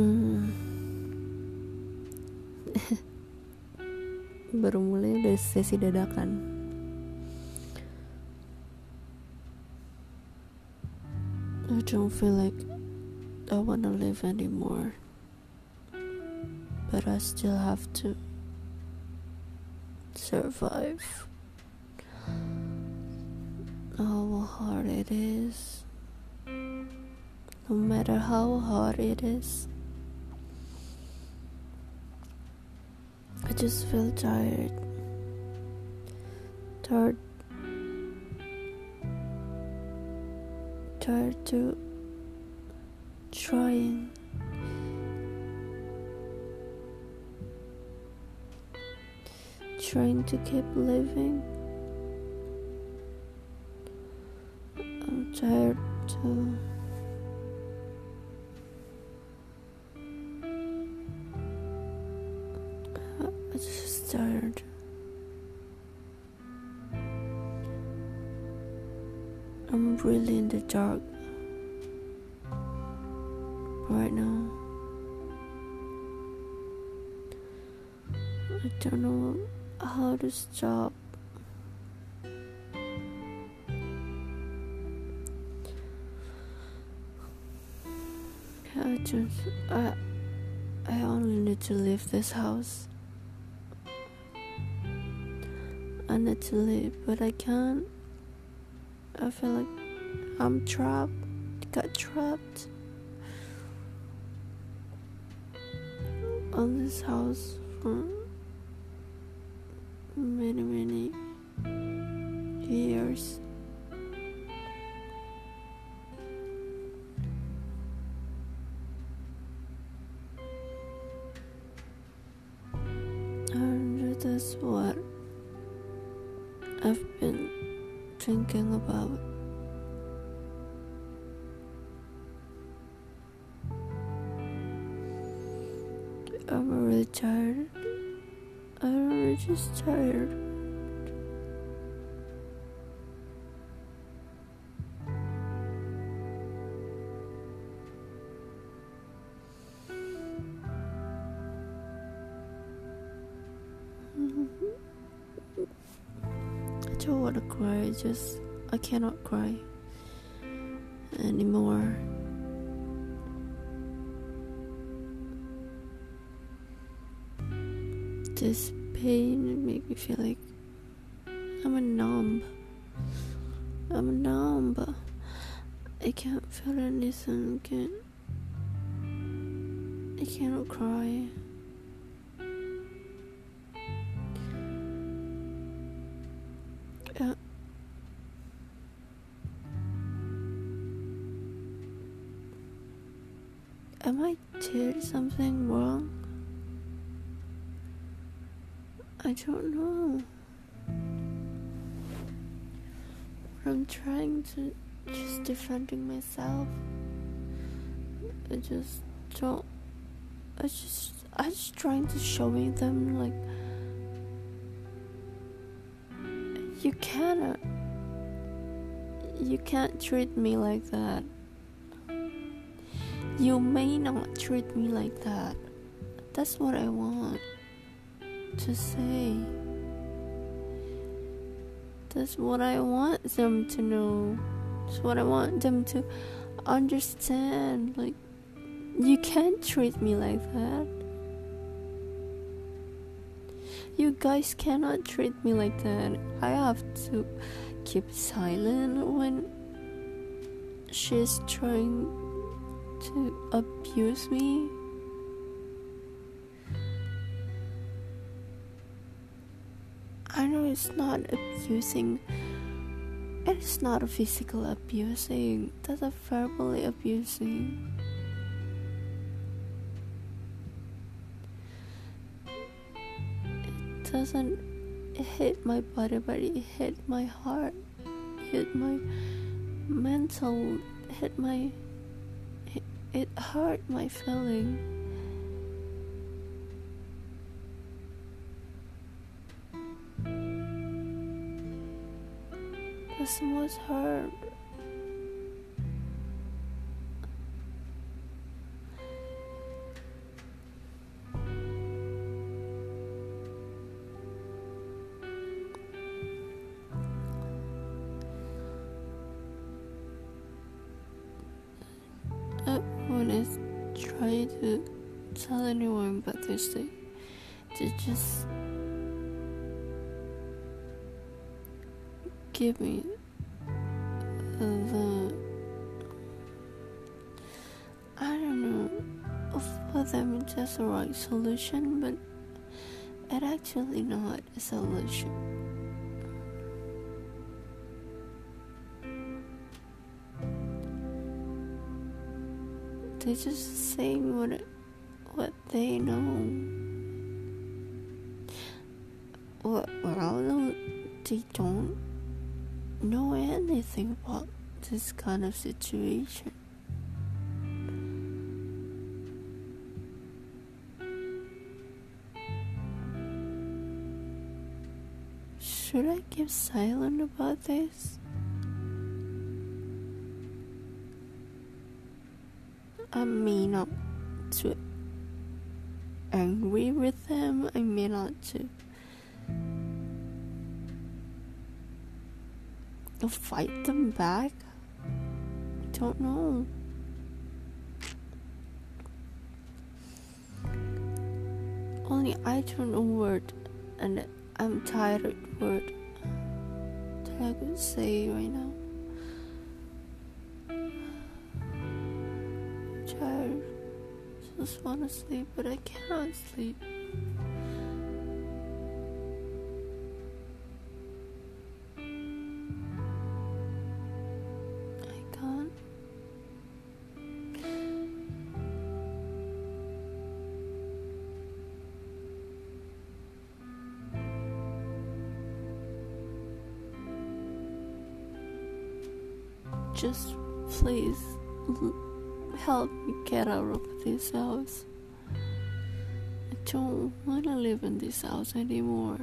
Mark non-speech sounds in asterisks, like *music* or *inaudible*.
Hmm. *laughs* Baru mulai dari sesi dadakan. I don't feel like I wanna live anymore. But I still have to survive. How hard it is. No matter how hard it is. I just feel tired. Tired. Tired to trying. Trying to keep living. I'm tired to. I'm just tired. I'm really in the dark right now. I don't know how to stop. I just I I only need to leave this house. I need to leave, but I can't. I feel like I'm trapped. Got trapped on this house for many many years. That's what I've been thinking about. It. I'm really tired. I'm really just tired. Want to cry. Just I cannot cry anymore. This pain made me feel like I'm a numb. I'm a numb. I can't feel anything. I can't. I cannot cry. Am I did something wrong? I don't know. I'm trying to just defending myself. I just don't. I just I just trying to showing them like you cannot. Uh, you can't treat me like that. You may not treat me like that. That's what I want to say. That's what I want them to know. That's what I want them to understand. Like, you can't treat me like that. You guys cannot treat me like that. I have to keep silent when she's trying to abuse me. I know it's not abusing. It is not a physical abusing. That's a verbally abusing. It doesn't hit my body, but it hit my heart, hit my mental, hit my. It, hurt my feeling. This was hurt. I try to tell anyone this, they, they just give me the I don't know for them it's just the right solution, but it actually not a solution. They're just saying what what they know. What Well, they don't know anything about this kind of situation. Should I keep silent about this? I may not to angry with them, I may not to fight them back. I don't know. Only I don't know word and I'm tired of word that I could say right now. Tired. Just wanna sleep, but I cannot sleep. I can't. Just please help me get out of this house. I don't want to live in this house anymore.